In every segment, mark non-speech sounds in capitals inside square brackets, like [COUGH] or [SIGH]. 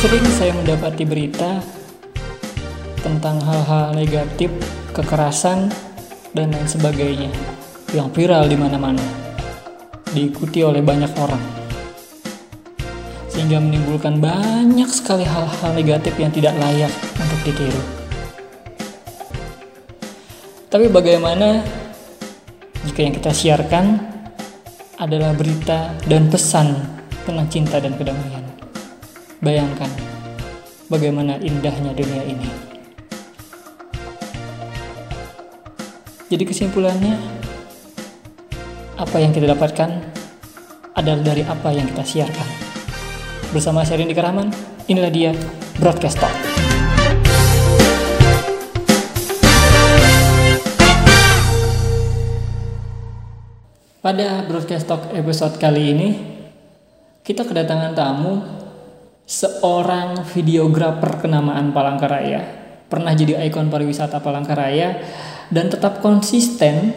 Sering saya mendapati berita tentang hal-hal negatif, kekerasan, dan lain sebagainya yang viral di mana-mana, diikuti oleh banyak orang, sehingga menimbulkan banyak sekali hal-hal negatif yang tidak layak untuk ditiru. Tapi bagaimana jika yang kita siarkan adalah berita dan pesan tentang cinta dan kedamaian? Bayangkan bagaimana indahnya dunia ini. Jadi kesimpulannya, apa yang kita dapatkan adalah dari apa yang kita siarkan. Bersama saya Rindy Karaman, inilah dia Broadcast Talk. Pada Broadcast Talk episode kali ini, kita kedatangan tamu seorang videografer kenamaan Palangkaraya, pernah jadi ikon pariwisata Palangkaraya dan tetap konsisten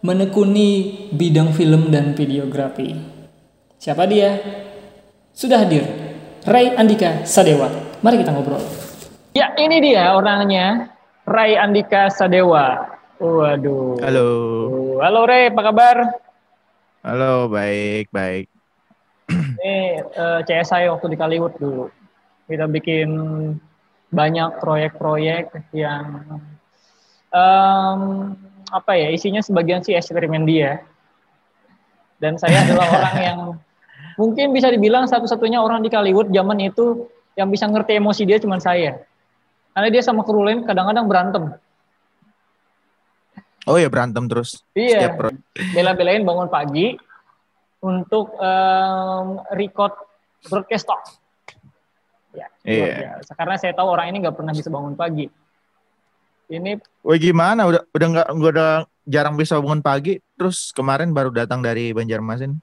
menekuni bidang film dan videografi. Siapa dia? Sudah hadir, Ray Andika Sadewa. Mari kita ngobrol. Ya, ini dia orangnya, Ray Andika Sadewa. Waduh. Halo. Halo Ray, apa kabar? Halo, baik, baik. Ini uh, CSI waktu di Kaliwood dulu. Kita bikin banyak proyek-proyek yang um, apa ya isinya sebagian sih eksperimen dia. Dan saya adalah [LAUGHS] orang yang mungkin bisa dibilang satu-satunya orang di Kaliwood zaman itu yang bisa ngerti emosi dia cuma saya. Karena dia sama kru lain kadang-kadang berantem. Oh ya berantem terus. Iya. Bela-belain bangun pagi untuk um, record broadcast talk. Ya, iya. biasa. Karena saya tahu orang ini nggak pernah bisa bangun pagi. Ini. Wah gimana? Udah udah nggak udah jarang bisa bangun pagi. Terus kemarin baru datang dari Banjarmasin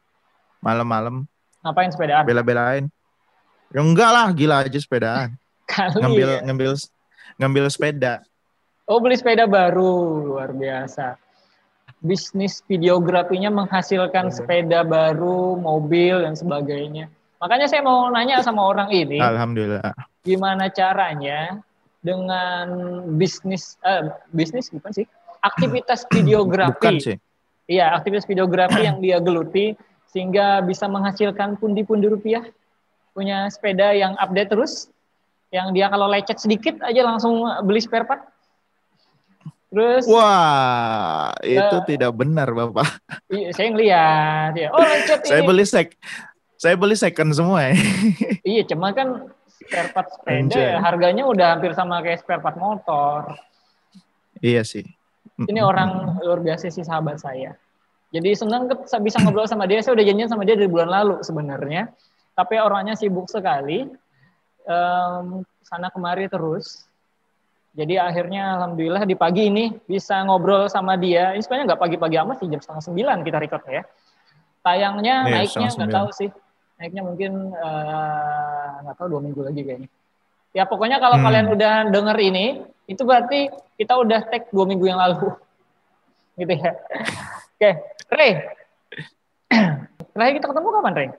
malam-malam. Ngapain sepedaan? Bela-belain. Ya enggak lah, gila aja sepedaan. [LAUGHS] Kali ngambil ya. ngambil ngambil sepeda. Oh beli sepeda baru luar biasa. Bisnis videografinya menghasilkan Hmm. sepeda baru, mobil dan sebagainya. Makanya saya mau nanya sama orang ini, Alhamdulillah. gimana caranya dengan bisnis, eh, bisnis bukan sih, aktivitas [CLEARS THROAT] videografi. Bukan sih. Iya, aktivitas videografi yang dia geluti sehingga bisa menghasilkan pundi-pundi rupiah. Punya sepeda yang update terus, yang dia kalau lecet sedikit aja langsung beli spare part. Terus Wah, itu Eh. tidak benar, Bapak. iya, saya ngeliat ya, oh lecet Saya ini. beli sek saya beli second semua ya. Iya, cuma kan spare part sepeda Anjay. ya, harganya udah hampir sama kayak spare part motor. iya sih. Ini orang luar biasa sih sahabat saya. Jadi senang bisa ngobrol sama dia. Saya udah janjian sama dia dari bulan lalu sebenarnya. Tapi orangnya sibuk sekali. Em, sana kemari terus. Jadi akhirnya alhamdulillah di pagi ini bisa ngobrol sama dia. Ini sebenarnya nggak pagi-pagi amat sih jam setengah sembilan kita record ya. Tayangnya Iya, naiknya nggak tahu sih. Naiknya mungkin eh, nggak tahu dua minggu lagi kayaknya. Ya pokoknya kalau Hmm. kalian udah denger ini, itu berarti kita udah tag dua minggu yang lalu. [LAUGHS] Gitu ya. Oke, Ray. [CLEARS THROAT] Terakhir kita ketemu kapan, Ray?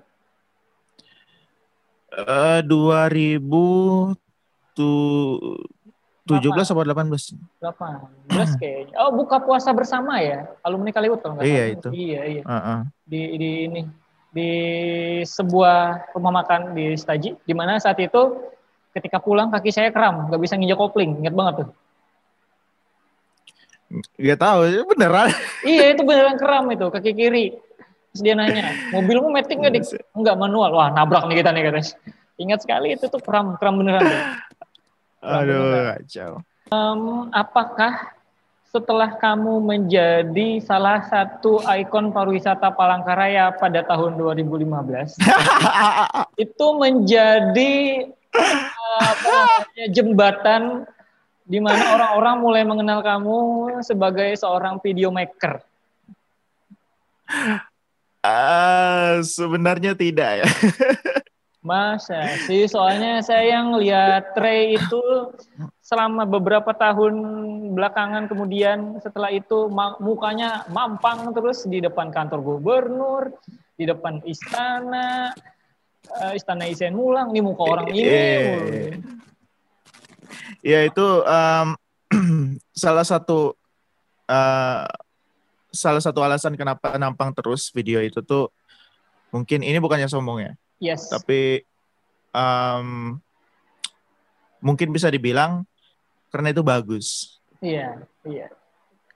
Eh 2017 apa 18? 18 kayaknya. Oh, buka puasa bersama ya? Alumni Kaliwood kalau nggak Iya, salah. itu. Iya, iya. Heeh. Di, di ini di sebuah rumah makan di Staji, di mana saat itu ketika pulang kaki saya kram, nggak bisa nginjak kopling, ingat banget tuh. Gak tahu, beneran. [LAUGHS] iya itu beneran kram itu kaki kiri. Terus dia nanya, mobilmu metik nggak dik? [LAUGHS] Enggak manual. Wah nabrak nih kita nih katanya. Ingat sekali itu tuh kram kram beneran. Dik. Aduh, kacau. Apakah setelah kamu menjadi salah satu ikon pariwisata Palangkaraya pada tahun 2015, [LAUGHS] itu menjadi apa namanya, jembatan di mana orang-orang mulai mengenal kamu sebagai seorang videomaker. Ah, sebenarnya tidak ya. [LAUGHS] Masa sih, soalnya saya yang lihat Trey itu selama beberapa tahun belakangan kemudian setelah itu mukanya mampang terus di depan kantor gubernur, di depan istana, uh, Istana Isen Mulang, nih muka orang ini. Eh, Ya itu um, [CLEARS THROAT] salah satu uh, salah satu alasan kenapa nampang terus video itu tuh mungkin ini bukannya sombong ya. Yes. Tapi um, mungkin bisa dibilang karena itu bagus. Iya, iya.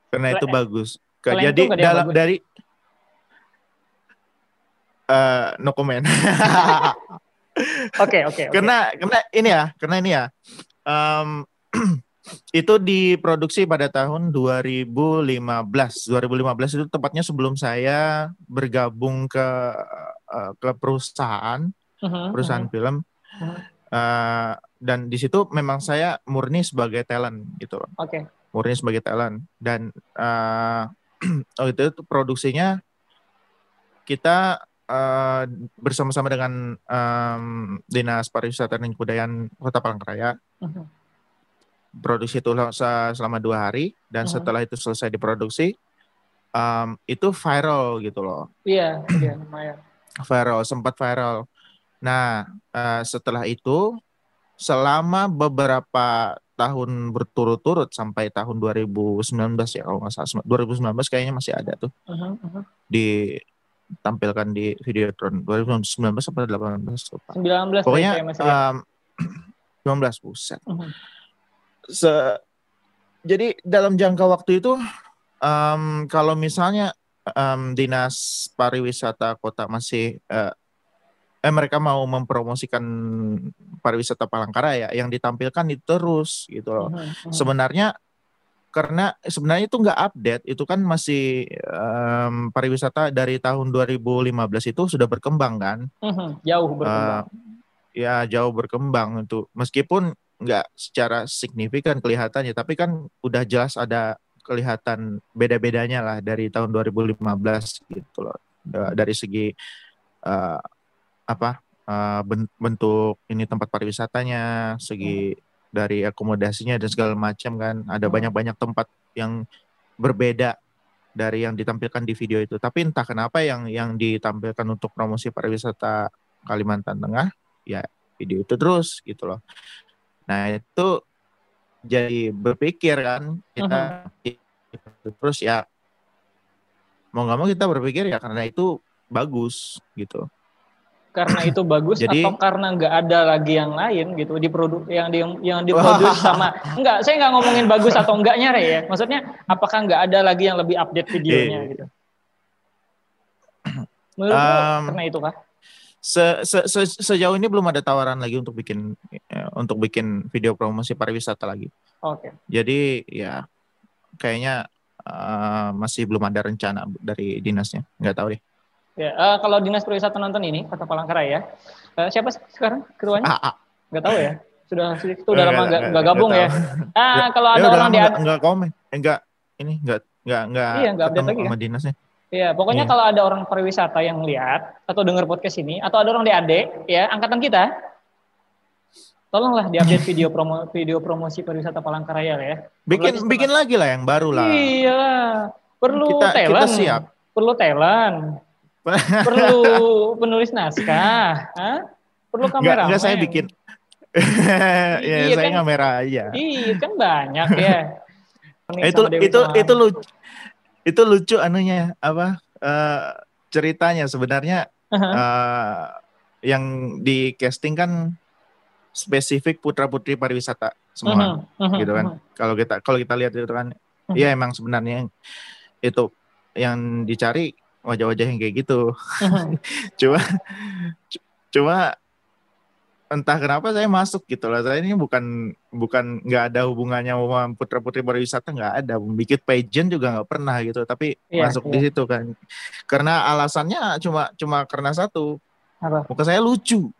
Karena itu bagus. Selain Jadi itu dalam bagus. dari eh no comment. [LAUGHS] Oke, oke, oke. karena karena ini ya, karena ini ya. em, [CLEARS THROAT] itu diproduksi pada tahun 2015. 2015 itu tepatnya sebelum saya bergabung ke eh, ke perusahaan, Mhm, perusahaan mhm. film. Eh, dan di situ memang saya murni sebagai talent gitu loh. Oke. murni sebagai talent dan eh [CLEARS THROAT] oh itu tuh produksinya kita eh, bersama-sama dengan em, dinas pariwisata dan kebudayaan kota Palangkaraya Mhm. produksi itu se- selama dua hari dan Mhm. setelah itu selesai diproduksi em, itu viral gitu loh Iya, iya, lumayan. Viral sempat viral nah eh, setelah itu selama beberapa tahun berturut-turut sampai tahun 2019 ya kalau nggak salah 2019 kayaknya masih ada tuh Mhm, mhm. ditampilkan di Videotron 2019 sampai 18 lupa. 19 pokoknya deh, saya masih lihat. um, 19 buset. Se- jadi dalam jangka waktu itu em, kalau misalnya em, dinas pariwisata kota masih eh, eh mereka mau mempromosikan pariwisata Palangkaraya yang ditampilkan itu terus gitu loh. Mhm, mhm. Sebenarnya karena sebenarnya itu nggak update itu kan masih em, pariwisata dari tahun 2015 itu sudah berkembang kan Mhm, Jauh berkembang. Eh, ya jauh berkembang itu meskipun nggak secara signifikan kelihatannya tapi kan udah jelas ada kelihatan beda-bedanya lah dari tahun 2015 gitu loh Da- dari segi eh, apa ben- bentuk ini tempat pariwisatanya segi dari akomodasinya dan segala macam kan ada Hmm. banyak-banyak tempat yang berbeda dari yang ditampilkan di video itu tapi entah kenapa yang yang ditampilkan untuk promosi pariwisata Kalimantan Tengah ya video itu terus gitu loh. Nah itu jadi berpikir kan kita terus ya mau nggak mau kita berpikir ya karena itu bagus gitu. karena itu bagus Jadi- atau karena nggak ada lagi yang lain gitu di produk yang di yang diproduksi sama enggak saya nggak ngomongin bagus atau enggaknya Re ya. Maksudnya apakah nggak ada lagi yang lebih update videonya Iya. gitu? Menurut Um, karena itu kah Se, se, se- sejauh ini belum ada tawaran lagi untuk bikin ya, untuk bikin video promosi pariwisata lagi. oke Jadi ya kayaknya eh, masih belum ada rencana dari dinasnya. Nggak tahu deh. ya eh, kalau dinas pariwisata nonton ini kota Palangkaraya eh, siapa sih sekarang keruannya Ah, ah. nggak tahu ya sudah [LAUGHS] itu udah lama nggak nggak gabung ya tahu. ah kalau Ya ada orang di nggak nggak komen, Eh, nggak ini nggak nggak nggak Iya, nggak update ketemu lagi, sama dinasnya. Iya, pokoknya Iya. kalau ada orang pariwisata yang lihat atau dengar podcast ini atau ada orang di AD ya angkatan kita tolonglah diupdate [LAUGHS] video promo video promosi pariwisata Palangkaraya ya. Bikin Apalagi bikin lagi lah yang baru lah. Iya, perlu Kita- kita talent. siap. Perlu talent. [LAUGHS] perlu penulis naskah, Hah? Perlu kamera. nggak saya bikin. [LAUGHS] ya Iya, saya kan? kamera aja. Iya, kan banyak ya. Itu itu itu lucu itu lucu anunya apa eh, ceritanya. Sebenarnya eh, yang di casting kan spesifik putra putri pariwisata semua Mhm, mhm, gitu kan. Mhm. kalau kita kalau kita lihat itu kan ya emang sebenarnya itu yang dicari wajah-wajah yang kayak gitu. Mhm. [LAUGHS] cuma cu- cuma entah kenapa saya masuk gitu lah saya ini bukan bukan nggak ada hubungannya sama putra putri pariwisata nggak ada bikin pageant juga nggak pernah gitu tapi Iya, masuk iya. di situ kan karena alasannya cuma cuma karena satu Apa? muka saya lucu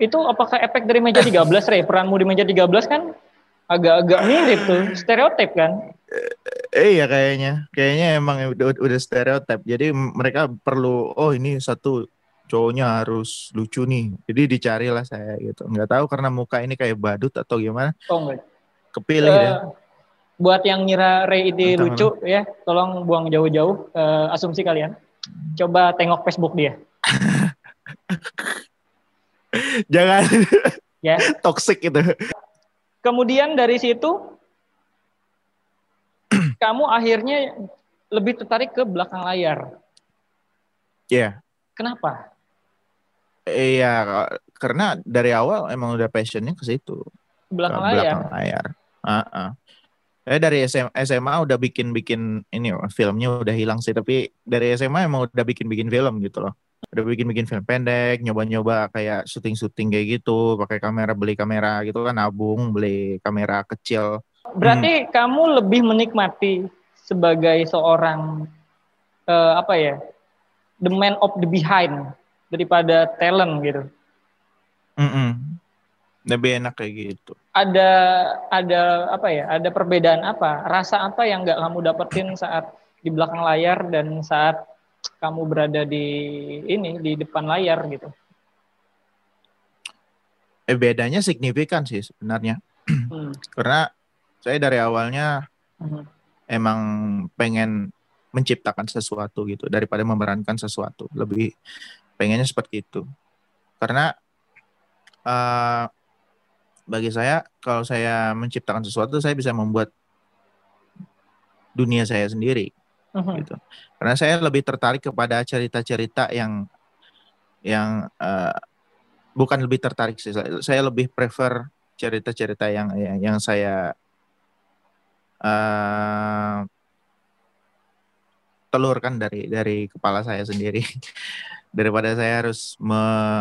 Itu apakah efek dari meja 13, Re? Peranmu di meja 13 kan agak-agak mirip tuh, stereotip kan? eh iya kayaknya kayaknya emang udah, udah stereotip jadi mereka perlu oh ini satu cowoknya harus lucu nih jadi dicarilah saya gitu nggak tahu karena muka ini kayak badut atau gimana Oh enggak. kepilih Eh, deh buat yang ngira Ray ini Entah lucu ya, tolong buang jauh-jauh eh, asumsi kalian. Coba tengok Facebook dia. [LAUGHS] Jangan ya. [LAUGHS] toxic itu. Kemudian dari situ [CLEARS THROAT] kamu akhirnya lebih tertarik ke belakang layar. Iya. Yeah. Kenapa? Iya, karena dari awal emang udah passionnya ke situ. Belakang ke layar. Belakang layar. Uh -uh. Eh dari SMA, SMA udah bikin-bikin ini filmnya udah hilang sih, tapi dari SMA emang udah bikin-bikin film gitu loh. Udah bikin-bikin film pendek, nyoba-nyoba kayak syuting-syuting kayak gitu, pakai kamera, beli kamera gitu kan, nabung, beli kamera kecil. Berarti hmm. kamu lebih menikmati sebagai seorang uh, apa ya, the man of the behind daripada talent gitu. Mm -mm. Lebih enak kayak gitu. Ada ada apa ya? Ada perbedaan apa? Rasa apa yang nggak kamu dapetin saat di belakang layar dan saat kamu berada di ini di depan layar gitu? Eh, bedanya signifikan sih sebenarnya. Hmm. [CLEARS THROAT] Karena saya dari awalnya hmm. emang pengen menciptakan sesuatu gitu daripada memerankan sesuatu. Lebih pengennya seperti itu. Karena uh, bagi saya kalau saya menciptakan sesuatu saya bisa membuat dunia saya sendiri uh-huh. gitu karena saya lebih tertarik kepada cerita-cerita yang yang uh, bukan lebih tertarik sih saya lebih prefer cerita-cerita yang yang, yang saya uh, telurkan dari dari kepala saya sendiri [LAUGHS] daripada saya harus me,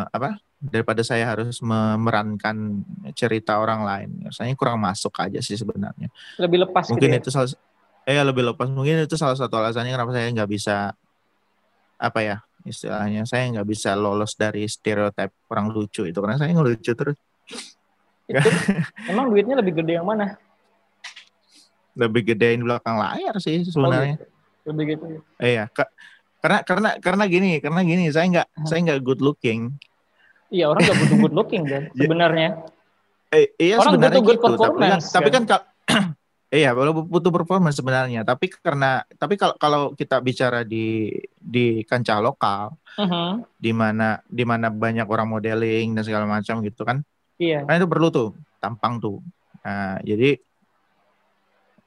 apa daripada saya harus memerankan cerita orang lain. Saya kurang masuk aja sih sebenarnya. Lebih lepas. Gitu Mungkin gitu ya? itu salah, eh lebih lepas. Mungkin itu salah satu alasannya kenapa saya nggak bisa apa ya istilahnya saya nggak bisa lolos dari stereotip orang lucu itu karena saya ngelucu terus. Itu, emang duitnya lebih gede yang mana? Lebih gedein belakang layar sih sebenarnya. Oh, gitu. Lebih gitu. Eh, iya, karena karena karena gini, karena gini saya nggak hmm. saya nggak good looking Iya orang gak butuh good looking kan [LAUGHS] sebenarnya. Eh, iya orang sebenarnya butuh good gitu, performance. Tapi kan, kan? tapi kan [CLEARS THROAT] iya butuh performance sebenarnya. Tapi karena tapi kalau kalau kita bicara di di kancah lokal, uh-huh. di mana di mana banyak orang modeling dan segala macam gitu kan. Iya. Kan itu perlu tuh tampang tuh. Nah, jadi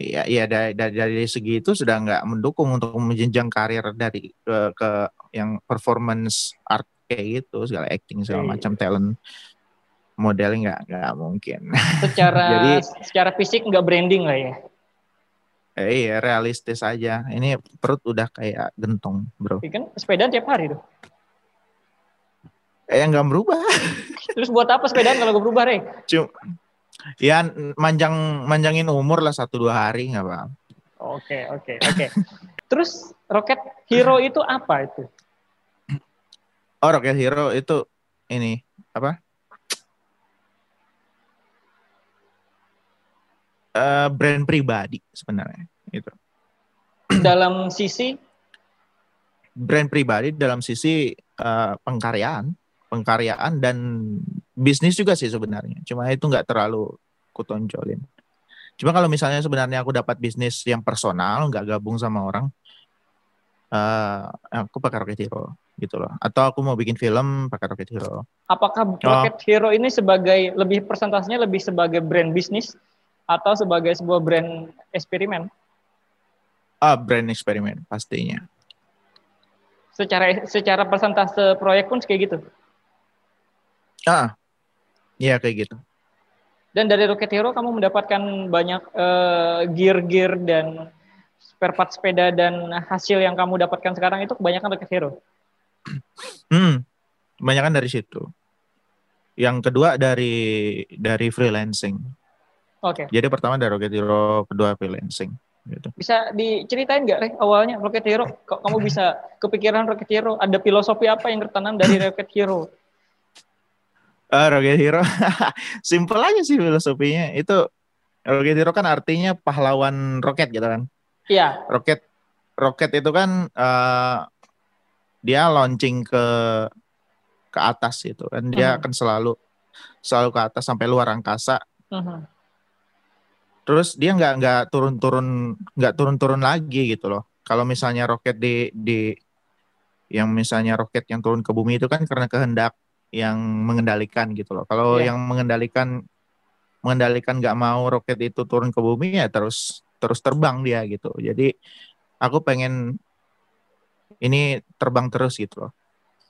Iya, iya dari, dari, dari segi itu sudah nggak mendukung untuk menjenjang karir dari ke, ke yang performance art kayak gitu segala acting segala iya. macam talent. Modeling nggak nggak mungkin. Secara [LAUGHS] jadi secara fisik nggak branding lah ya? Eh, iya realistis aja. Ini perut udah kayak gentong bro. Iya kan? Sepeda tiap hari tuh. Eh yang nggak berubah. [LAUGHS] Terus buat apa sepedaan kalau nggak berubah rey? Cuma ya manjang manjangin umur lah satu dua hari nggak apa oke oke oke terus roket hero itu apa itu Oh Rocket Hero itu ini apa? Uh, brand pribadi sebenarnya itu. Dalam sisi brand pribadi dalam sisi uh, pengkaryaan, pengkaryaan dan bisnis juga sih sebenarnya. Cuma itu nggak terlalu kutonjolin. Cuma kalau misalnya sebenarnya aku dapat bisnis yang personal, nggak gabung sama orang, uh, aku pakai Rocket Hero gitu loh. Atau aku mau bikin film pakai Rocket Hero. Apakah oh. Rocket Hero ini sebagai lebih persentasenya lebih sebagai brand bisnis atau sebagai sebuah brand eksperimen? Ah, brand eksperimen pastinya. Secara secara persentase proyek pun kayak gitu. Ah, iya kayak gitu. Dan dari Rocket Hero kamu mendapatkan banyak uh, gear-gear dan spare part sepeda dan hasil yang kamu dapatkan sekarang itu kebanyakan Rocket Hero. Hmm, kebanyakan dari situ. Yang kedua dari dari freelancing. Oke. Okay. Jadi pertama dari Rocket Hero, kedua freelancing. Gitu. Bisa diceritain nggak, Rek, awalnya Rocket Hero? Kok kamu bisa kepikiran Rocket Hero? Ada filosofi apa yang tertanam dari [LAUGHS] Rocket Hero? Uh, Rocket Hero, [LAUGHS] simple aja sih filosofinya. Itu Rocket Hero kan artinya pahlawan roket gitu kan? Iya. Roket, roket itu kan uh, dia launching ke ke atas itu kan dia uh-huh. akan selalu selalu ke atas sampai luar angkasa uh-huh. terus dia nggak nggak turun-turun nggak turun-turun lagi gitu loh kalau misalnya roket di di yang misalnya roket yang turun ke bumi itu kan karena kehendak yang mengendalikan gitu loh. Kalau Iya. yang mengendalikan mengendalikan nggak mau roket itu turun ke bumi ya terus terus terbang dia gitu. Jadi aku pengen ini terbang terus gitu loh.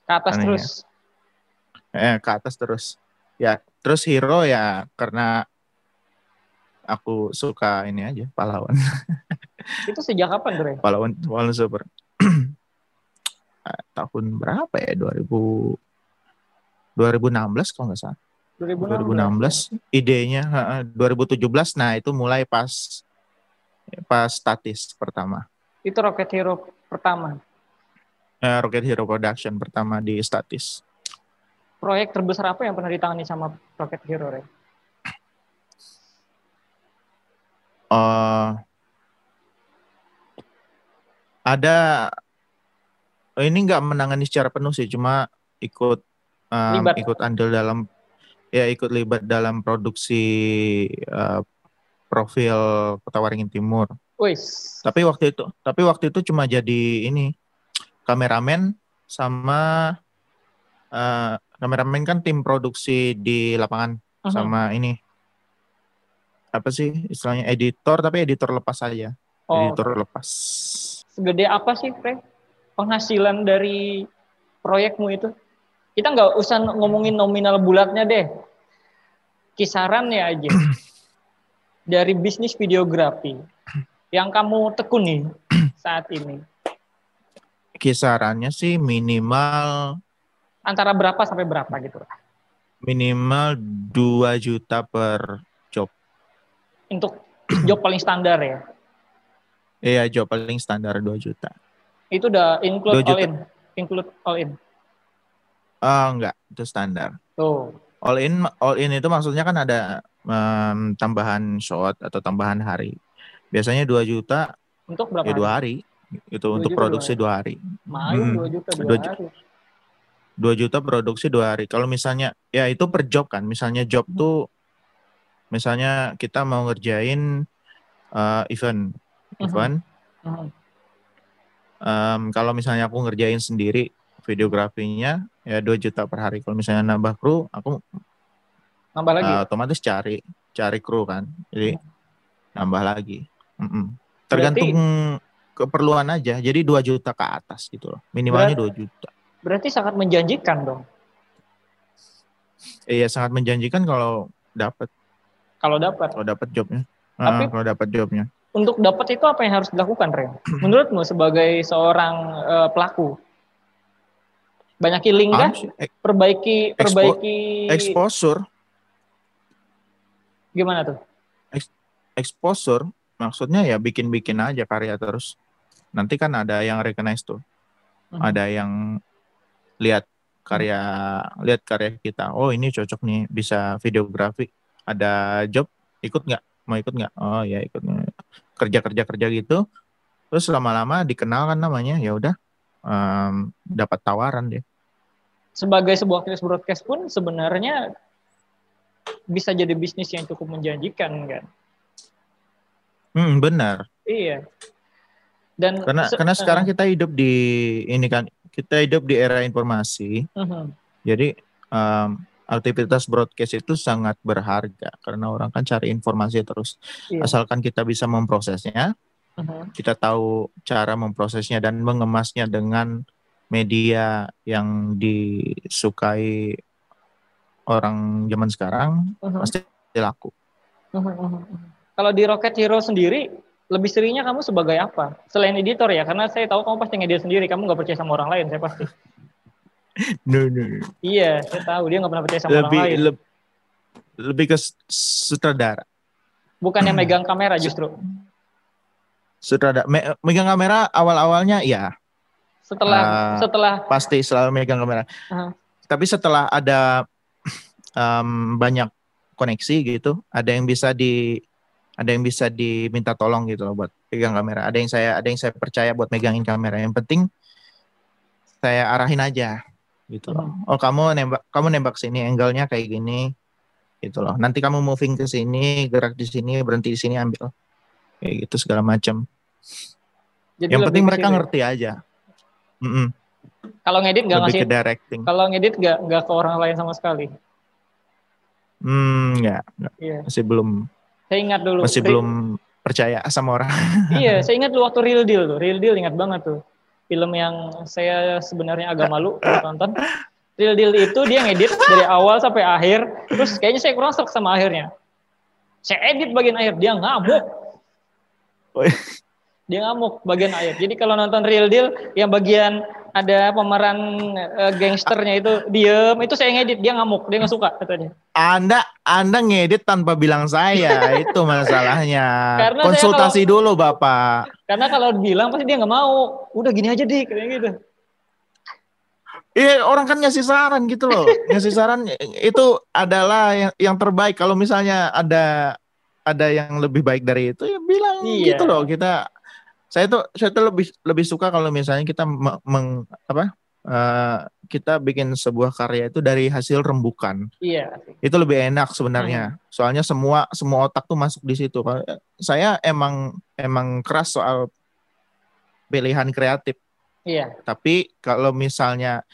Ke atas Aneh ya. terus. Eh, ke atas terus. Ya, terus hero ya karena aku suka ini aja pahlawan. [LAUGHS] Itu sejak kapan, Dre? pahlawan pahlawan super. [CLEARS THROAT] Eh, tahun berapa ya? 2000 2016 kalau nggak salah. 2016. 2016 idenya heeh, 2017 nah itu mulai pas pas statis pertama Itu Rocket Hero pertama. Eh, Rocket Hero Production pertama di statis Proyek terbesar apa yang pernah ditangani sama Rocket Hero, Re? Eh, ada ini nggak menangani secara penuh sih cuma ikut Libat. ikut andil dalam ya ikut libat dalam produksi eh, profil Kota Waringin Timur Wis. Tapi waktu itu, tapi waktu itu cuma jadi ini kameramen sama eh, kameramen kan tim produksi di lapangan Mhm. sama ini apa sih istilahnya editor tapi editor lepas saja, Oh, editor lepas. segede apa sih, Re? Penghasilan dari proyekmu itu? Kita nggak usah ngomongin nominal bulatnya deh. Kisarannya aja. [CLEARS THROAT] dari bisnis videografi yang kamu tekuni [CLEARS THROAT] saat ini. Kisarannya sih minimal Antara berapa sampai berapa gitu. minimal 2 juta per job. Untuk [CLEARS THROAT] job paling standar ya. Iya, job paling standar 2 juta. Itu udah include 2 all in. Include all in. Ah, enggak, itu standar. Tuh. all in all in itu maksudnya kan ada em, tambahan shot atau tambahan hari biasanya 2 juta Untuk berapa ya dua hari? hari itu Dua untuk produksi dua hari Malu Hmm. 2 juta dua Dua ju- hari. 2 juta produksi dua hari kalau misalnya ya itu per job kan misalnya job Hmm. tuh misalnya kita mau ngerjain eh, event Mhm. event Mhm. em, kalau misalnya aku ngerjain sendiri videografinya ya 2 juta per hari kalau misalnya nambah kru aku Nambah lagi. eh, otomatis cari cari kru kan jadi nambah lagi Mm-mm. tergantung keperluan aja jadi 2 juta ke atas gitu loh minimalnya 2 juta Berarti sangat menjanjikan dong. iya sangat menjanjikan kalau dapat Kalau dapat. kalau dapat jobnya Eh, Tapi- kalau dapat jobnya Untuk dapat itu apa yang harus dilakukan, Ren? [CLEARS THROAT] Menurutmu sebagai seorang eh, pelaku? Banyakin link ek- Perbaiki perbaiki. exposure. Gimana tuh? exposure maksudnya ya bikin-bikin aja karya terus. Nanti kan ada yang recognize tuh. Mhm. ada yang lihat karya lihat karya kita. Oh ini cocok nih bisa videografi. Ada job ikut nggak? Mau ikut nggak? Oh ya ikut kerja kerja kerja gitu. Terus lama-lama dikenal kan namanya. Ya udah em, dapat tawaran deh Sebagai sebuah aktivis broadcast pun sebenarnya bisa jadi bisnis yang cukup menjanjikan kan? hmm, benar Iya. Dan karena se- karena sekarang eh, kita hidup di ini kan kita hidup di era informasi mhm. Jadi em, aktivitas broadcast itu sangat berharga karena orang kan cari informasi terus. Iya. Asalkan kita bisa memprosesnya, Mhm. kita tahu cara memprosesnya dan mengemasnya dengan media yang disukai orang zaman sekarang Mhm. pasti laku. Mhm, mhm, mhm. Kalau di Rocket Hero sendiri, lebih seringnya kamu sebagai apa? Selain editor ya, karena saya tahu kamu pasti ngedit sendiri, kamu nggak percaya sama orang lain, saya pasti. [LAUGHS] No, no, no. Iya, saya tahu dia nggak pernah percaya sama Lebih orang lain. leb- lebih ke sutradara. Bukan yang [CLEARS THROAT] megang kamera justru. Sutradara me- megang kamera awal-awalnya ya Setelah Ah. setelah pasti selalu megang kamera. Aha. Tapi setelah ada em, banyak koneksi gitu, ada yang bisa di ada yang bisa diminta tolong gitu loh buat pegang kamera. Ada yang saya ada yang saya percaya buat megangin kamera. Yang penting saya arahin aja gitu loh. Oh kamu nembak kamu nembak sini angle-nya kayak gini gitu loh. Nanti kamu moving ke sini, gerak di sini, berhenti di sini ambil kayak gitu segala macam. Yang penting mereka ngerti aja. Mm-mm. Kalau ngedit nggak ngasih directing. kalau ngedit nggak nggak ke orang lain sama sekali. Hmm, ya, Iya. masih belum Saya ingat dulu. masih belum percaya sama orang. [LAUGHS] iya, saya ingat dulu waktu Real Deal tuh. Real Deal ingat banget tuh. Film yang saya sebenarnya agak malu kalau nonton. Real Deal itu dia ngedit dari awal sampai akhir. Terus kayaknya saya kurang serak sama akhirnya. Saya edit bagian akhir, dia ngamuk. Dia ngamuk bagian akhir. Jadi kalau nonton Real Deal yang bagian ada pemeran eh, gangsternya itu diem, itu saya ngedit, dia ngamuk, dia nggak suka katanya. Anda Anda ngedit tanpa bilang saya, [LAUGHS] itu masalahnya. Karena Konsultasi dulu Bapak. Karena kalau bilang pasti dia nggak mau. Udah gini aja dik, kayak gitu. Iya, orang kan ngasih saran gitu loh. [LAUGHS] Ngasih saran itu adalah yang, yang terbaik. Kalau misalnya ada ada yang lebih baik dari itu ya bilang Iya. gitu loh. Kita saya tuh saya tuh lebih lebih suka kalau misalnya kita me- meng, apa? eh, kita bikin sebuah karya itu dari hasil rembukan. Iya. Itu lebih enak sebenarnya. Soalnya semua semua otak tuh masuk di situ. Saya emang emang keras soal pilihan kreatif. Iya. Tapi kalau misalnya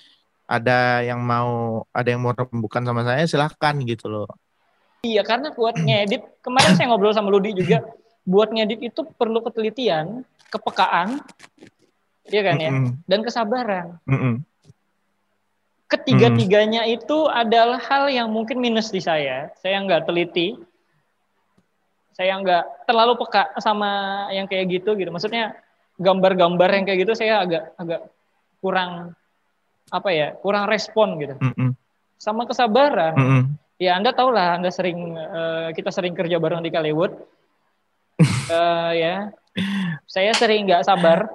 ada yang mau ada yang mau rembukan sama saya silahkan gitu loh. Iya, karena buat ngedit, kemarin saya ngobrol sama Ludi juga, buat ngedit itu perlu ketelitian, kepekaan, iya kan ya, Mm-mm, dan kesabaran. mm-mm. Ketiga-tiganya itu adalah hal yang mungkin minus di saya. Saya nggak teliti, saya nggak terlalu peka sama yang kayak gitu gitu. Maksudnya gambar-gambar yang kayak gitu saya agak agak kurang apa ya, kurang respon gitu. Mm-mm, Sama kesabaran. mm-mm. Ya Anda tahu lah, Anda sering eh, kita sering kerja bareng di Kaliwood. Eh, ya, saya sering nggak sabar.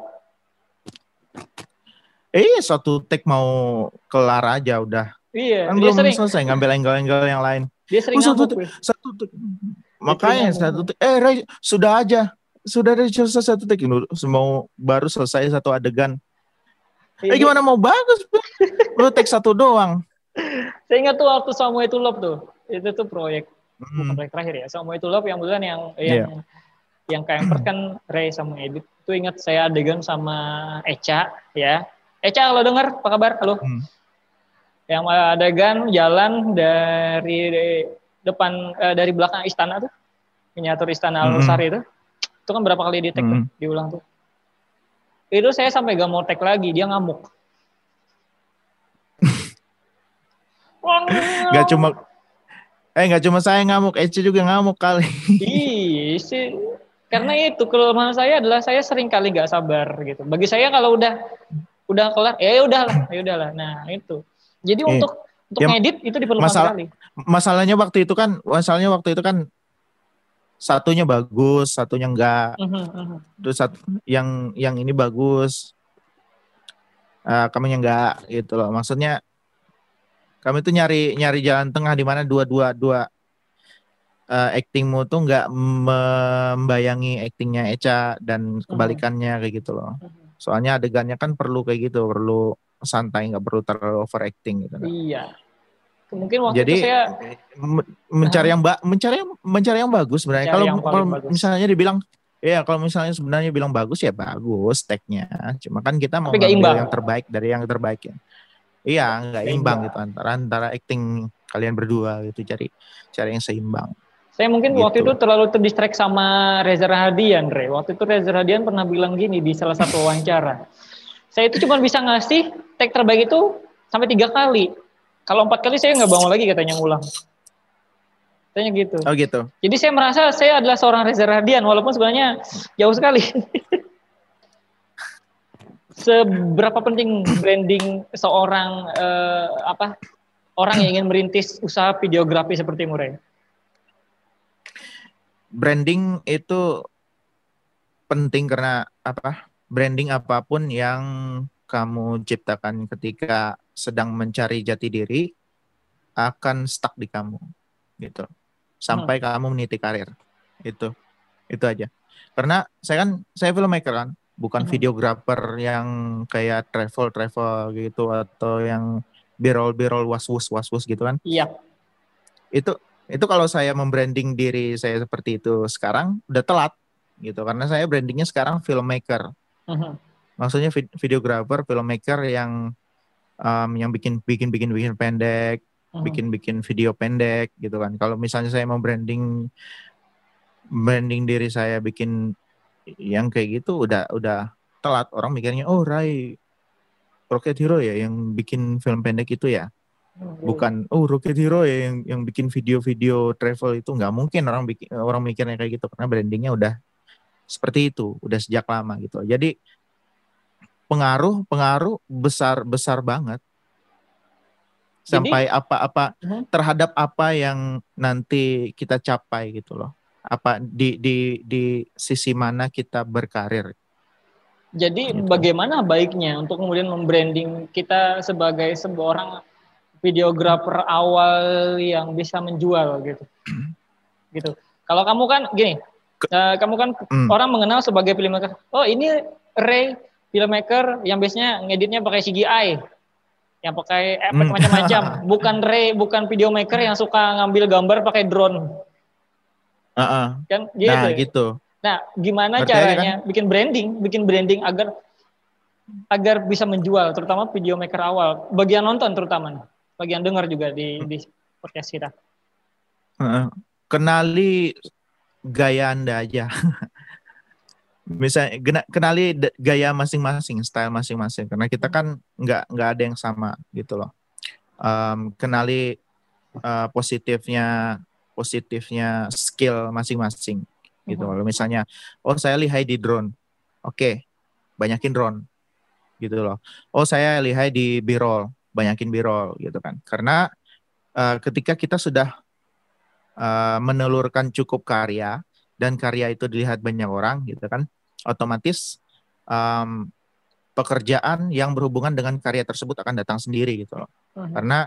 Eh satu take mau kelar aja udah. Iya, Kan dia belum sering selesai ngambil angle-angle yang lain. dia sering Oh, satu. Satu take. Makanya ngomong. satu take. Eh Ray, sudah aja. Sudah ada selesai satu take. Mau baru selesai satu adegan. Eh Iya, gimana mau bagus? Lu take satu doang. Saya ingat tuh waktu Samuel to Love tuh. Itu tuh proyek bukan Hmm. proyek terakhir ya. Samuel to Love yang bulan yang Iya. Yang KMPers kan Ray sama Edit. Itu ingat saya adegan sama Eca ya. Eca kalau dengar apa kabar? Halo. Hmm. Yang adegan jalan dari depan eh, dari belakang istana tuh. Miniatur istana Hmm. Al-Sari itu. Itu kan berapa kali di tag tuh, Hmm. diulang tuh. Itu saya sampai gak mau tag lagi, dia ngamuk. [LAUGHS] Gak cuma Eh nggak cuma saya ngamuk, Ece juga ngamuk kali. Iya sih. Karena itu kelemahan saya adalah saya sering kali nggak sabar gitu. Bagi saya kalau udah udah kelar, ya udahlah, ya udahlah. Nah itu. Jadi Iya. untuk untuk Ya, ngedit itu diperlukan masalah- sekali. Masalahnya waktu itu kan, masalahnya waktu itu kan satunya bagus, satunya enggak. Mhm, mhm. Terus satu, yang yang ini bagus, eh kami enggak gitu loh. Maksudnya kami tuh nyari nyari jalan tengah di mana dua dua dua eh, actingmu tuh nggak membayangi actingnya Eca dan kebalikannya kayak gitu loh. Mhm. Soalnya adegannya kan perlu kayak gitu, perlu santai, nggak perlu terlalu overacting gitu. Iya. Mungkin waktu Jadi itu saya me- mencari yang ba mencari yang mencari yang bagus sebenarnya. Kalau kalau bagus. misalnya dibilang ya kalau misalnya sebenarnya bilang bagus ya bagus tagnya. Cuma kan kita mau ngambil yang terbaik dari yang terbaik ya. Iya, nggak imbang. gitu antara antara acting kalian berdua gitu cari cari yang seimbang. Saya mungkin waktu Gitu. itu terlalu terdistract sama Reza Rahadian, Re. Waktu itu Reza Rahadian pernah bilang gini di salah satu wawancara. Saya itu cuma bisa ngasih tag terbaik itu sampai tiga kali. Kalau empat kali saya nggak bangun lagi katanya ngulang. Katanya gitu. Oh gitu. Jadi saya merasa saya adalah seorang Reza Rahadian walaupun sebenarnya jauh sekali. [LAUGHS] Seberapa penting branding seorang eh, apa orang yang ingin merintis usaha videografi seperti Murai? Branding itu penting karena apa? Branding apa pun yang kamu ciptakan ketika sedang mencari jati diri akan stuck di kamu gitu sampai kamu meniti karir itu itu aja karena saya kan saya filmmaker kan bukan Hmm. videographer yang kayak travel travel gitu atau yang birol birol was was was was gitu kan Iya. itu itu kalau saya membranding diri saya seperti itu sekarang udah telat gitu karena saya brandingnya sekarang filmmaker Mhm. maksudnya vid- videographer filmmaker yang um, yang bikin bikin bikin bikin pendek, Mhm. bikin bikin video pendek gitu kan. Kalau misalnya saya mau branding branding diri saya bikin yang kayak gitu udah udah telat orang mikirnya oh Rai Rocket Hero ya yang bikin film pendek itu ya bukan oh Rocket Hero ya yang yang bikin video-video travel itu nggak mungkin orang bikin orang mikirnya kayak gitu karena brandingnya udah seperti itu udah sejak lama gitu. Jadi pengaruh pengaruh besar besar banget. Sampai apa-apa Mhm. terhadap apa yang nanti kita capai gitu loh. Apa di di di sisi mana kita berkarir. Jadi Gitu. bagaimana baiknya untuk kemudian membranding kita sebagai seorang videografer awal yang bisa menjual gitu. gitu. Kalau kamu kan gini, eh, kamu kan Hmm. orang mengenal sebagai filmmaker. Oh, ini Ray filmmaker yang biasanya ngeditnya pakai CGI. Yang pakai efek Hmm. macam-macam. [LAUGHS] Bukan Ray, bukan videomaker yang suka ngambil gambar pakai drone. Heeh. Kan gitu. nah ya? gitu Nah, gimana Ngerti aja kan? caranya bikin branding, bikin branding agar agar bisa menjual, terutama video maker awal, bagian nonton terutama, nih. Bagian dengar juga di di podcast kita. Kenali gaya anda aja. [LAUGHS] Misalnya kenali gaya masing-masing style masing-masing. Karena kita kan nggak nggak ada yang sama gitu loh. Em, kenali eh, positifnya positifnya skill masing-masing gitu kalau misalnya oh saya lihai di drone. Oke banyakin drone gitu loh. Oh saya lihai di b-roll banyakin b-roll gitu kan. Karena eh, ketika kita sudah eh, menelurkan cukup karya dan karya itu dilihat banyak orang gitu kan otomatis em, pekerjaan yang berhubungan dengan karya tersebut akan datang sendiri gitu loh. Mhm. karena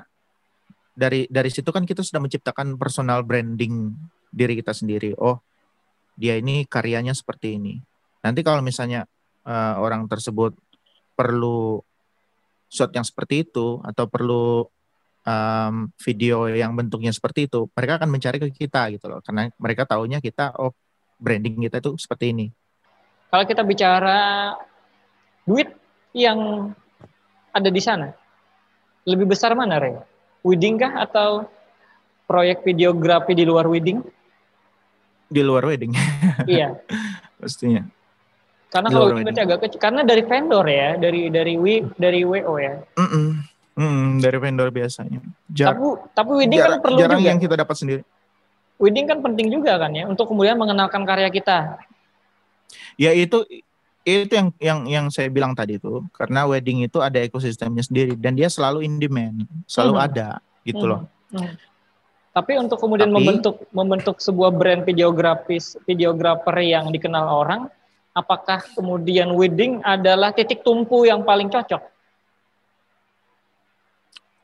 dari dari situ kan kita sudah menciptakan personal branding diri kita sendiri. Oh dia ini karyanya seperti ini. Nanti kalau misalnya eh, orang tersebut perlu shot yang seperti itu atau perlu em, video yang bentuknya seperti itu mereka akan mencari ke kita gitu loh karena mereka taunya kita oh branding kita itu seperti ini Kalau kita bicara duit yang ada di sana, lebih besar mana, Ray? Wedding kah atau proyek videografi di luar wedding? di luar wedding iya. [LAUGHS] pastinya Karena kalau agak kecil. Karena dari vendor ya, dari dari wi, dari WO ya. Mm-mm. Mm, dari vendor biasanya Jar- Tapi tapi wedding kan perlu jarang juga. yang kita dapat sendiri Wedding kan penting juga kan ya untuk kemudian mengenalkan karya kita. ya itu itu yang yang yang saya bilang tadi itu karena wedding itu ada ekosistemnya sendiri dan dia selalu in demand selalu Hmm. ada gitu loh Hmm, hmm. Tapi untuk kemudian Tapi- membentuk membentuk sebuah brand videografis videografer yang dikenal orang, apakah kemudian wedding adalah titik tumpu yang paling cocok?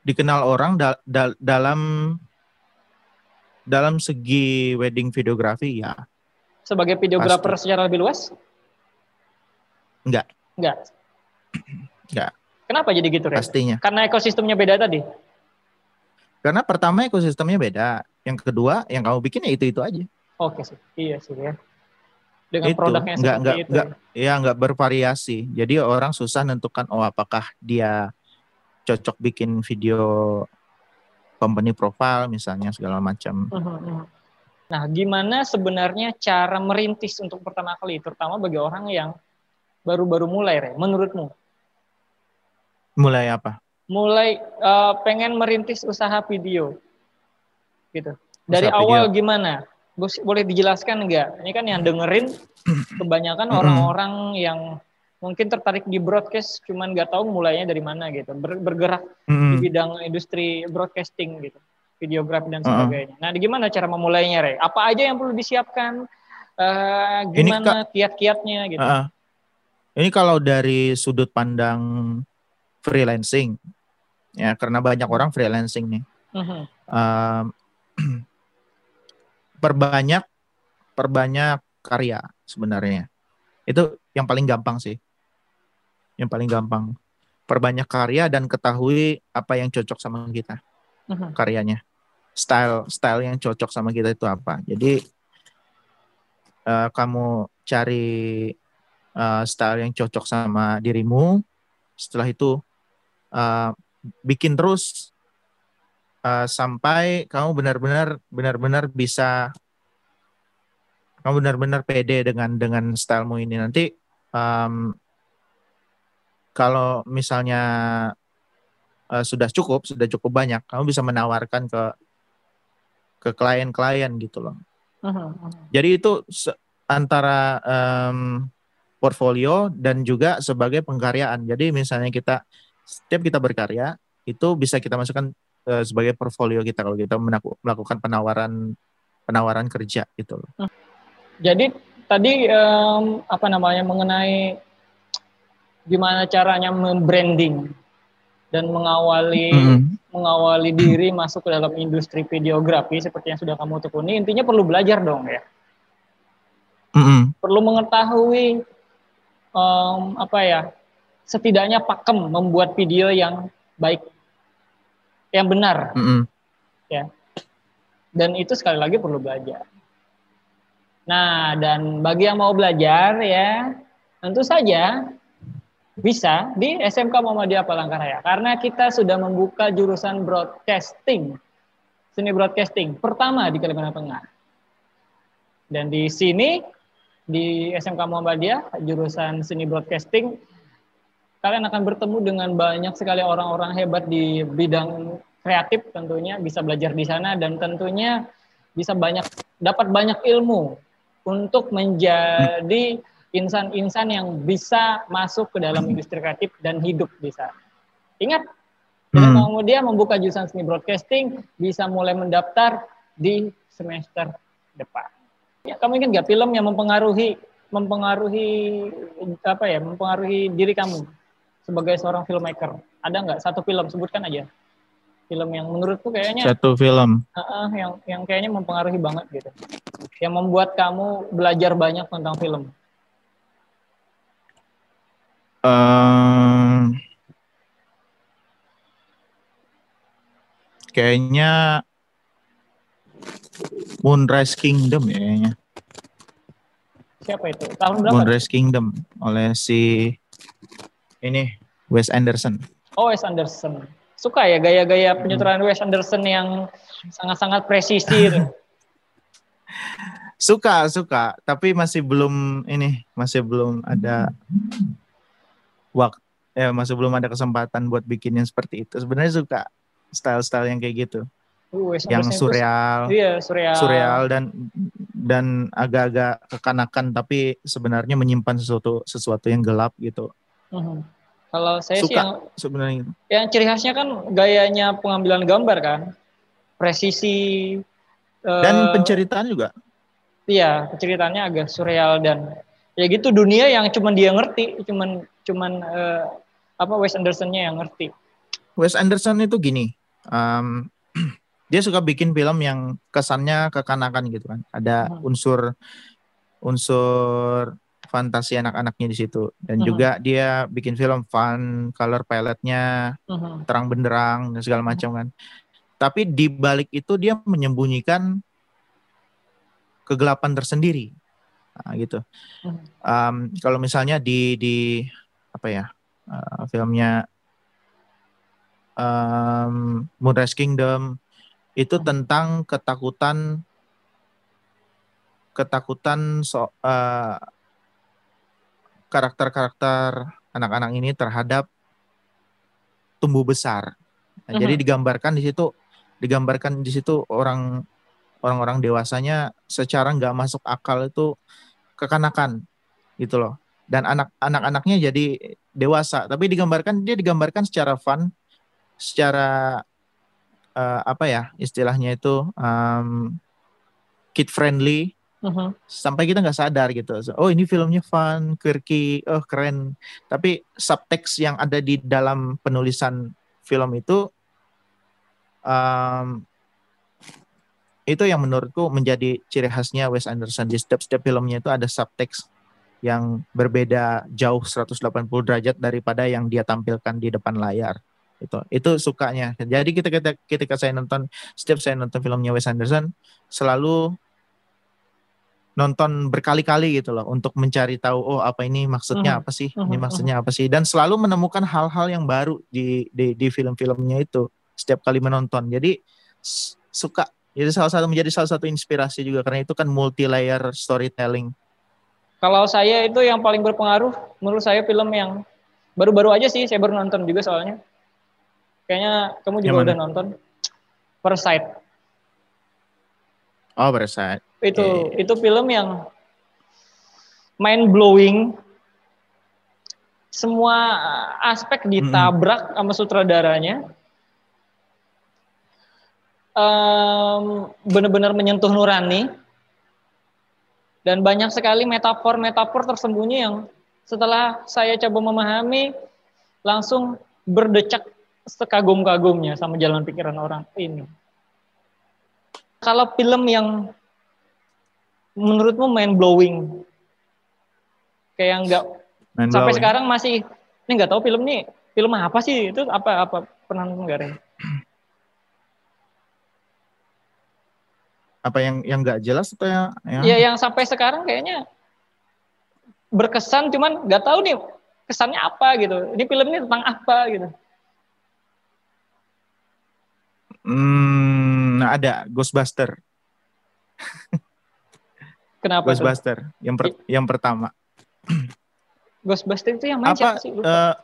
dikenal orang da- da- dalam dalam segi wedding videografi ya Sebagai videografer secara lebih luas? Enggak. Enggak. Enggak. Kenapa jadi gitu, Ren? pastinya Karena ekosistemnya beda tadi. karena pertama ekosistemnya beda yang kedua yang kamu bikin ya itu itu aja Oke sih. Iya sih ya. Dengan Itu, produknya seperti nggak- itu. nggak. ya nggak bervariasi jadi orang susah nentukan oh apakah dia cocok bikin video company profile misalnya segala macam Mhm, mhm. Nah, gimana sebenarnya cara merintis untuk pertama kali, terutama bagi orang yang baru-baru mulai, Re, menurutmu? mulai apa Mulai eh, pengen merintis usaha video, gitu. Dari Usaha awal gimana? Boleh dijelaskan nggak? Ini kan yang dengerin [CLEARS THROAT] kebanyakan orang-orang yang mungkin tertarik di broadcast, cuman nggak tahu mulainya dari mana gitu. Ber- bergerak di Mm-mm. bidang industri broadcasting gitu, videografi dan sebagainya. Nah, gimana cara memulainya, Re? Apa aja yang perlu disiapkan? Ini, gimana kiat-kiatnya gitu? Ah, ah. Ini kalau dari sudut pandang freelancing, ya karena banyak orang freelancing nih. Mhm. Um, [CLEARS THROAT] perbanyak, perbanyak karya sebenarnya. Itu yang paling gampang sih. Yang paling gampang. Perbanyak karya dan ketahui apa yang cocok sama kita Mhm. karyanya. Style, style yang cocok sama kita itu apa. Jadi eh, kamu cari eh, style yang cocok sama dirimu. Setelah itu eh, bikin terus uh, sampai kamu benar-benar benar-benar bisa kamu benar-benar pede dengan dengan stylemu ini nanti um, kalau misalnya uh, sudah cukup sudah cukup banyak kamu bisa menawarkan ke ke klien-klien gitu loh uh-huh. jadi itu antara um, portfolio dan juga sebagai pengkaryaan jadi misalnya kita setiap kita berkarya itu bisa kita masukkan uh, sebagai portfolio kita kalau kita melakukan penawaran penawaran kerja gitu loh. Hmm. Jadi tadi um, apa namanya mengenai gimana caranya membranding dan mengawali mm. mengawali diri masuk ke dalam industri videografi seperti yang sudah kamu tekuni intinya perlu belajar dong ya mm -hmm. perlu mengetahui um, apa ya setidaknya pakem membuat video yang baik yang benar. Mm -hmm. ya. Dan itu sekali lagi perlu belajar. Nah dan bagi yang mau belajar ya tentu saja bisa di SMK Muhammadiyah Palangkaraya. Karena kita sudah membuka jurusan broadcasting seni broadcasting pertama di Kalimantan Tengah. Dan di sini di SMK Muhammadiyah jurusan seni broadcasting kalian akan bertemu dengan banyak sekali orang-orang hebat di bidang kreatif tentunya bisa belajar di sana dan tentunya bisa banyak dapat banyak ilmu untuk menjadi insan-insan yang bisa masuk ke dalam industri kreatif dan hidup di sana. Ingat, hmm. kemudian membuka jurusan seni broadcasting bisa mulai mendaftar di semester depan. Ya, kamu ingat nggak film yang mempengaruhi mempengaruhi apa ya mempengaruhi diri kamu sebagai seorang filmmaker? Ada nggak satu film sebutkan aja film yang menurutku kayaknya satu film uh, uh, yang yang kayaknya mempengaruhi banget gitu yang membuat kamu belajar banyak tentang film Um, kayaknya Moonrise Kingdom ya kayaknya. Siapa itu? Tahun berapa? Moonrise Kingdom oleh si ini Wes Anderson. Oh, Wes Anderson. Suka ya gaya-gaya penyutraan Wes Anderson yang sangat-sangat presisi. [LAUGHS] suka, suka, tapi masih belum ini, masih belum ada waktu ya masih belum ada kesempatan buat bikin yang seperti itu. Sebenarnya suka style-style yang kayak gitu. Uh, yang surreal, iya, surreal, surreal dan dan agak-agak kekanakan tapi sebenarnya menyimpan sesuatu sesuatu yang gelap gitu. Uh-huh. Kalau saya suka, sih yang sebenarnya yang ciri khasnya kan gayanya pengambilan gambar kan, presisi dan uh, penceritaan juga. Iya, penceritaannya agak surreal dan ya gitu dunia yang cuman dia ngerti, cuman cuman uh, apa Wes Andersonnya yang ngerti. Wes Anderson itu gini, um, [CLEARS THROAT] dia suka bikin film yang kesannya kekanakan gitu kan. Ada hmm. unsur unsur fantasi anak-anaknya di situ dan hmm. juga dia bikin film fun, color palette-nya hmm. terang benderang dan segala macam kan. Tapi di balik itu dia menyembunyikan kegelapan tersendiri. Nah, gitu. Um, kalau misalnya di di apa ya uh, filmnya um, Moonrise Kingdom itu tentang ketakutan ketakutan so uh, karakter-karakter anak-anak ini terhadap tumbuh besar. Nah, uh-huh. Jadi hmm. digambarkan di situ digambarkan di situ orang orang-orang dewasanya secara nggak masuk akal itu kekanakan gitu loh dan anak anak-anaknya jadi dewasa tapi digambarkan dia digambarkan secara fun secara uh, apa ya istilahnya itu um, kid friendly uh-huh. sampai kita nggak sadar gitu. Oh ini filmnya fun quirky oh keren. Tapi subtext yang ada di dalam penulisan film itu um, itu yang menurutku menjadi ciri khasnya Wes Anderson. Di setiap setiap filmnya itu ada subtext yang berbeda jauh 180 derajat daripada yang dia tampilkan di depan layar. Itu itu sukanya. Jadi kita ketika, ketika saya nonton setiap saya nonton filmnya Wes Anderson selalu nonton berkali-kali gitu loh untuk mencari tahu oh apa ini maksudnya apa sih? Ini maksudnya apa sih? Dan selalu menemukan hal-hal yang baru di di, di film-filmnya itu setiap kali menonton. Jadi suka. Jadi salah satu menjadi salah satu inspirasi juga karena itu kan multi layer storytelling. Kalau saya itu yang paling berpengaruh, menurut saya film yang baru-baru aja sih, saya baru nonton juga soalnya. Kayaknya kamu juga udah nonton. Parasite. Oh Parasite Itu Iya, itu film yang mind blowing. Semua aspek ditabrak sama sutradaranya. Em, benar-benar menyentuh nurani dan banyak sekali metafor-metafor tersembunyi yang setelah saya coba memahami langsung berdecak sekagum-kagumnya sama jalan pikiran orang ini. Kalau film yang menurutmu mind blowing kayak nggak Mind sampai blowing. sekarang masih ini nggak tahu film ini film apa sih itu apa apa pernah nonton nggak apa yang yang nggak jelas atau yang, yang Ya yang sampai sekarang kayaknya berkesan cuman nggak tahu nih kesannya apa gitu. Ini film ini tentang apa gitu. Hmm, nah ada Ghostbuster Kenapa tuh? Ghostbuster yang per- yang pertama Ghostbusters itu yang main apa siapa sih? Lupa. eh,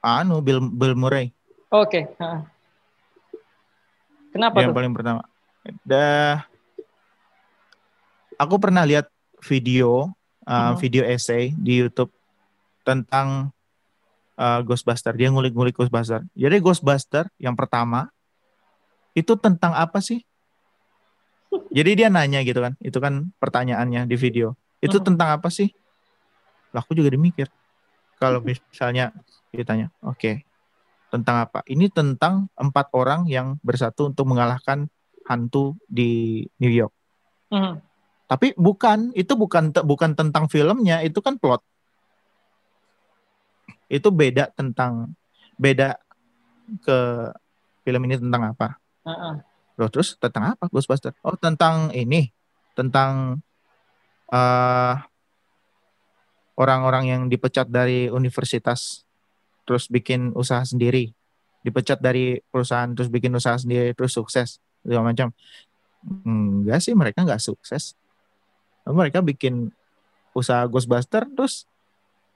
anu Bill Bill Murray Oke. ha. Kenapa yang tuh? paling pertama. Dah, aku pernah lihat video, uh, Mhm. video essay di YouTube tentang uh, Ghostbuster. Dia ngulik-ngulik Ghostbuster. Jadi Ghostbuster yang pertama itu tentang apa sih? Jadi dia nanya gitu kan, itu kan pertanyaannya di video. Itu Mhm. tentang apa sih? Lah aku juga dimikir. Kalau misalnya ditanya, oke, tentang apa? Ini tentang empat orang yang bersatu untuk mengalahkan hantu di New York. Mhm. Tapi bukan, itu bukan bukan tentang filmnya, itu kan plot. Itu beda tentang beda ke film ini tentang apa? Ha-ha. Loh, terus tentang apa Ghostbuster? Oh, tentang ini, tentang eh orang-orang yang dipecat dari universitas terus bikin usaha sendiri. Dipecat dari perusahaan terus bikin usaha sendiri terus sukses segala macam. Enggak sih, mereka nggak sukses. Mereka bikin usaha Ghostbuster terus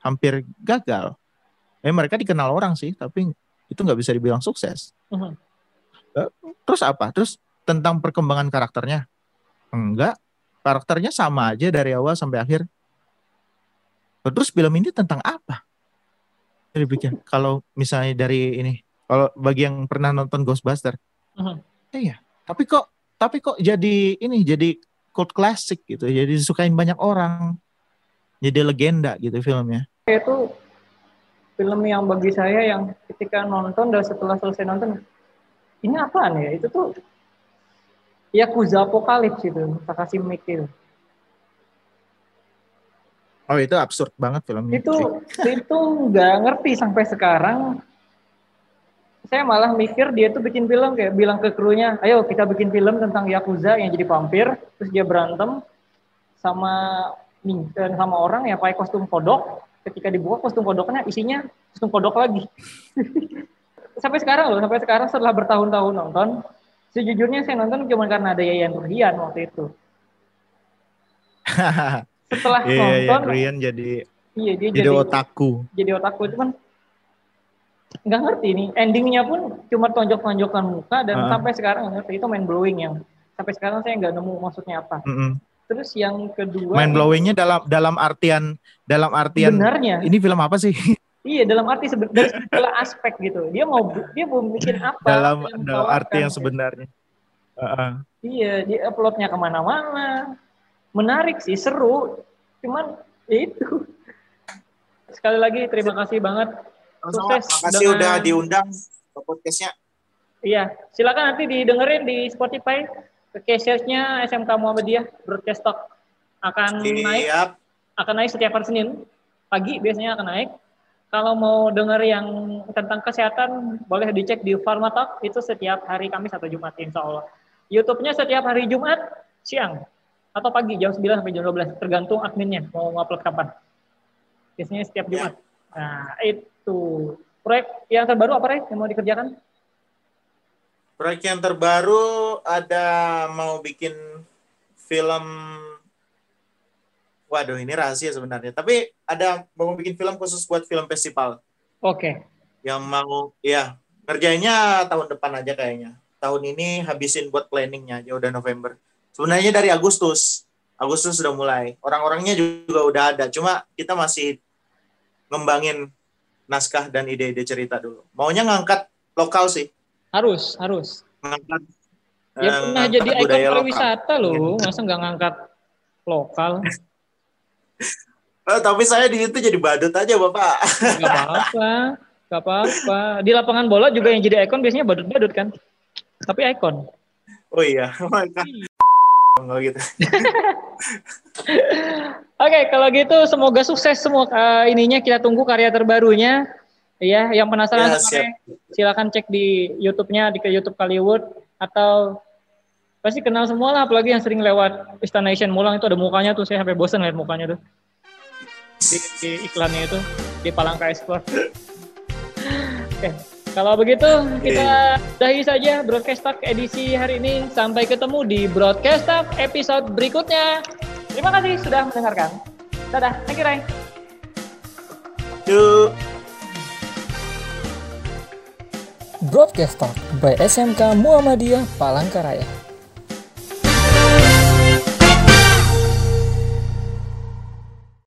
hampir gagal. Eh mereka dikenal orang sih, tapi itu nggak bisa dibilang sukses. Mhm. Terus apa? Terus tentang perkembangan karakternya? Enggak. Karakternya sama aja dari awal sampai akhir. Terus film ini tentang apa? Jadi pikir, kalau misalnya dari ini, kalau bagi yang pernah nonton Ghostbuster, Mhm. eh ya, tapi kok tapi kok jadi ini jadi cult classic gitu, jadi disukain banyak orang. Jadi legenda gitu filmnya. Itu film yang bagi saya yang ketika nonton dan setelah selesai nonton ini apaan ya? Itu tuh Yakuza Apokalips itu, Takashi Miike itu. Oh itu absurd banget filmnya. itu itu nggak ngerti sampai sekarang saya malah mikir dia tuh bikin film kayak bilang ke krunya ayo kita bikin film tentang yakuza yang jadi vampir terus dia berantem sama dan sama orang yang pakai kostum kodok ketika dibuka kostum kodoknya isinya kostum kodok lagi [LAUGHS] sampai sekarang loh sampai sekarang setelah bertahun-tahun nonton sejujurnya saya nonton cuma karena ada Yayan Ruhian waktu itu [LAUGHS] setelah iya, nonton Rian jadi iya dia jadi jadi otaku. jadi otakku itu kan nggak ngerti nih endingnya pun cuma tonjok-tonjokan muka dan Ah. sampai sekarang ngerti itu main blowing yang sampai sekarang saya nggak nemu maksudnya apa Mm-mm. Terus yang kedua Mind blowingnya dalam dalam artian dalam artian sebenarnya ini film apa sih? iya dalam arti seben- dari segala aspek gitu dia mau dia mau bikin apa dalam dalam arti yang gitu. sebenarnya. Heeh. iya dia uploadnya ke mana-mana menarik sih seru cuman ya itu sekali lagi terima kasih banget Sama-sama. Sukses Makasih dengan- udah diundang ke podcastnya. Iya, silakan nanti didengerin di Spotify. Case-nya SMK Muhammadiyah Broadcast Talk akan naik Siap. akan naik setiap hari Senin pagi biasanya akan naik. Kalau mau denger yang tentang kesehatan boleh dicek di Pharma Talk itu setiap hari Kamis atau Jumat insya Allah. YouTube-nya setiap hari Jumat siang atau pagi jam 9 sampai jam 12 tergantung adminnya mau upload kapan. Biasanya setiap Jumat. Nah, itu proyek yang terbaru apa Rey yang mau dikerjakan? Proyek yang terbaru ada mau bikin film Waduh, ini rahasia sebenarnya. Tapi ada mau bikin film khusus buat film festival. Oke. Okay. Yang mau, ya, ngerjainnya tahun depan aja kayaknya. Tahun ini habisin buat planningnya aja udah November. Sebenarnya dari Agustus. Agustus sudah mulai. Orang-orangnya juga udah ada. Cuma kita masih ngembangin naskah dan ide-ide cerita dulu. Maunya ngangkat lokal sih. Harus, harus. Ngangkat Ya uh, pernah jadi ikon pariwisata loh, masa nggak ngangkat lokal? [LAUGHS] Oh, tapi saya di itu jadi badut aja bapak. Gak apa-apa, gak apa-apa. Di lapangan bola juga yang jadi ikon biasanya badut-badut kan. Tapi ikon. Oh iya, [LAUGHS] Enggak gitu. [LAUGHS] Oke, okay, kalau gitu semoga sukses semua uh, ininya kita tunggu karya terbarunya. Ya, yang penasaran ya, silakan cek di YouTube-nya di ke YouTube Hollywood atau pasti kenal semua lah apalagi yang sering lewat Istana Asian Mulang itu ada mukanya tuh saya sampai bosan lihat mukanya tuh. Di, di iklannya itu di Palangka Explore oke kalau begitu kita dahi saja broadcast talk edisi hari ini. Sampai ketemu di broadcast talk episode berikutnya. Terima kasih sudah mendengarkan. Dadah thank you Ray Yuk. Broadcast Talk by SMK Muhammadiyah Palangkaraya.